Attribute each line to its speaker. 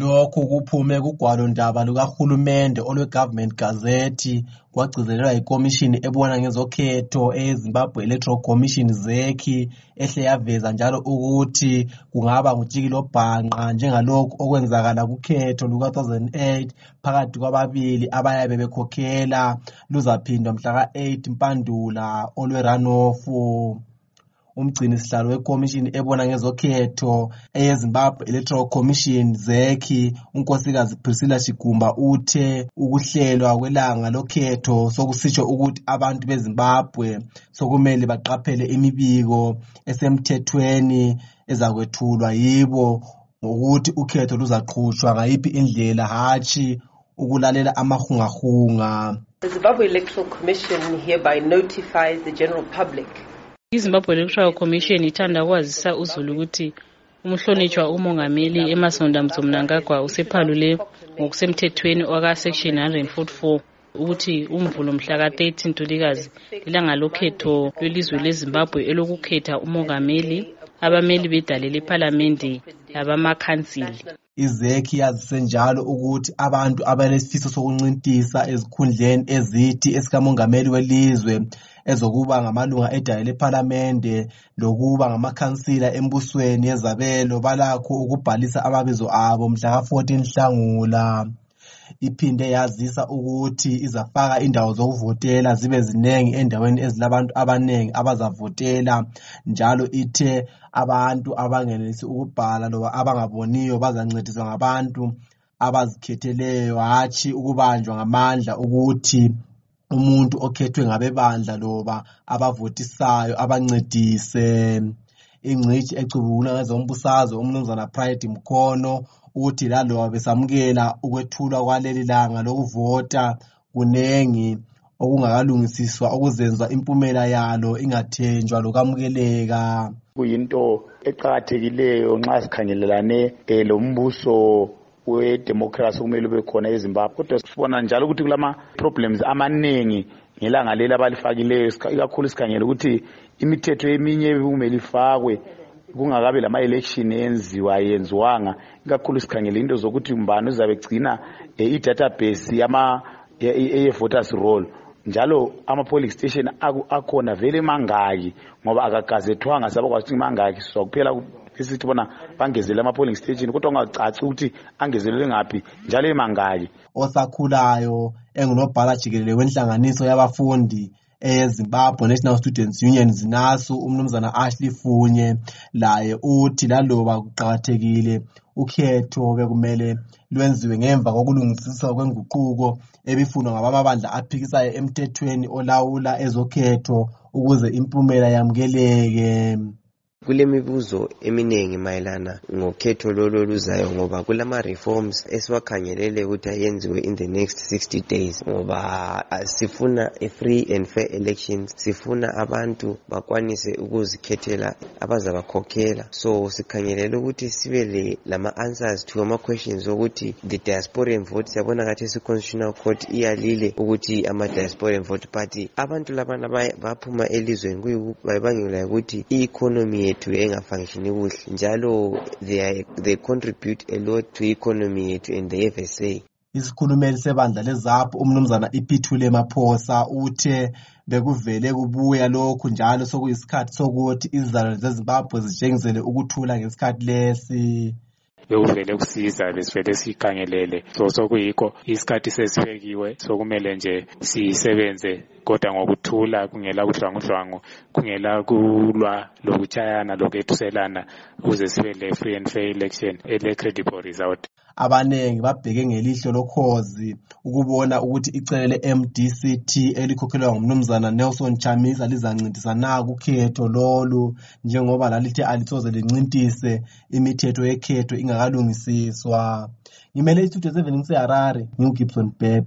Speaker 1: Lokhu kuphume kugwalondaba lukahulumende olweGovernment Gazette kwagcizelelwa yikomishini ebona ngezokhetho eyeZimbabwe Electoral Commission ZEC ehle yaveza njalo ukuthi kungaba ngutshikilobhanqa njengalokhu okwenzakala kukhetho luka-2008 phakathi kwababili abayabe bekhokhela luzaphindwa mhlaka-8 Mpandula olweRanofu. umgcinisihlalo wekomishini ebona ngezokhetho eyezimbabwe electoral commission zeki unkosikazi priscilla shigumba uthe ukuhlelwa kwelanga lokhetho sokusitsho ukuthi abantu bezimbabwe sokumele baqaphele imibiko esemthethweni ezakwethulwa yibo ngokuthi ukhetho luzaqhutshwa ngayiphi indlela hatshi ukulalela amahungahunga
Speaker 2: The Zimbabwe Electoral Commission hereby notifies the general public.
Speaker 3: IZimbabwe Electoral Commission ithanda ukwazisa uzulu ukuthi umhlonitshwa umongameli emasonda mzomnangagwa usephalule ngokusemthethweni waka-section 144 ukuthi umvulo mhla ka-30 ntulikazi lilanga lokhetho lwelizwe lezimbabwe elokukhetha umongameli abameli bedale lephalamende labamakhansili
Speaker 1: IZEC yazise njalo ukuthi abantu abalesifiso sokuncintisa ezikhundleni ezithi esikamongameli welizwe ezokuba ngamalunga edale lephalamende lokuba ngamakhansila embusweni yezabelo balakho ukubhalisa amabizo abo mhlaka 14 Nhlangula. iphinde yazisa ukuthi izafaka indawo zokuvotela zibe zinengi endaweni ezilabantu abanengi abazavotela njalo ithe abantu abangenelisi ukubhala loba abangaboniyo bazancediswa ngabantu abazikhetheleyo hatshi ukubanjwa ngamandla ukuthi umuntu okhethwe ngabebandla loba abavotisayo abancedise ingcitshi ecubungula ngezombusazwe umnumzana pride mkhono uthi laloba besamukela ukwethulwa kwaleli langa lokuvota kunengi okungakalungisiswa okuzenza impumela yalo ingathenjwa lokamukeleka
Speaker 4: kuyinto eqakathekileyo nxa sikhangelelane um lombuso wedemocracy kumele ube khona ezimbabwe kodwa sibona njalo ukuthi kulama-problems amaningi ngelanga leli abalifakileyo ikakhulu sikhangele ukuthi imithetho eminye ebekumele ifakwe kungakabi lama-election enziwa yenziwanga ikakhulu sikhangele into zokuthi mbani uzabe gcina eh, i-database yama eye-voters roll njalo ama-polling station akhona vele mangaki ngoba akagazethwanga sabakwazi ukuthi mangaki sizwa kuphela esithi bona bangezelele ama-polling station kodwa kungacaci ukuthi angezelele ngaphi njalo emangaki
Speaker 1: osakhulayo engulobhala jikelele wenhlanganiso yabafundi eyezimbabwe national students union zinaso umnumzana ashley funye laye uthi laloba kuqakathekile ukhetho bekumele lwenziwe ngemva kokulungisiswa kwenguquko ebifunwa ngabamabandla aphikisayo emthethweni olawula ezokhetho ukuze impumela yamukeleke
Speaker 5: Kulemibuzo eminengi mayelana ngokhetho lolu oluzayo ngoba kulama reforms esiwakhangelele ukuthi ayenziwe in the next 60 days ngoba ah, sifuna a free and fair elections sifuna abantu bakwanise ukuzikhethela abazabakhokhela so sikhangelele ukuthi sibe lama answers to ama questions okuthi the diasporan vote siyabona kathi esi constitutional court iyalile ukuthi ama diasporan vote party abantu labana ukuphuma elizweni kuyibangela yokuthi i-economy yethu engafunctioni kuhle njalo they, they contribute a lot to i-economy yethu and they have a say
Speaker 1: isikhulumeli sebandla lezap umnumzana ipithule maphosa uthe bekuvele kubuya lokhu njalo sokuyisikhathi sokuthi izizalwane zezimbabwe zitshengisele ukuthula ngesikhathi lesi
Speaker 6: bekuvele kusiza besivele sikhangelele so sokuyikho isikhathi sesiphekiwe sokumele nje sisebenze kodwa ngokuthula kungela kudlwangudlwangu kungela kulwa lokutshayana lokwethuselana ukuze sibe le free and fair election ele-credible result
Speaker 1: abanengi babheke ngelihlo lokhozi ukubona ukuthi icele le-mdct elikhokhelwa ngumnumzana nelson chamisa lizancintisa na kukhetho lolu njengoba lalithe alisoze lincintise imithetho yekhetho ingakalungisiswa ngimele isithude sevening seharare ngingugibson bebe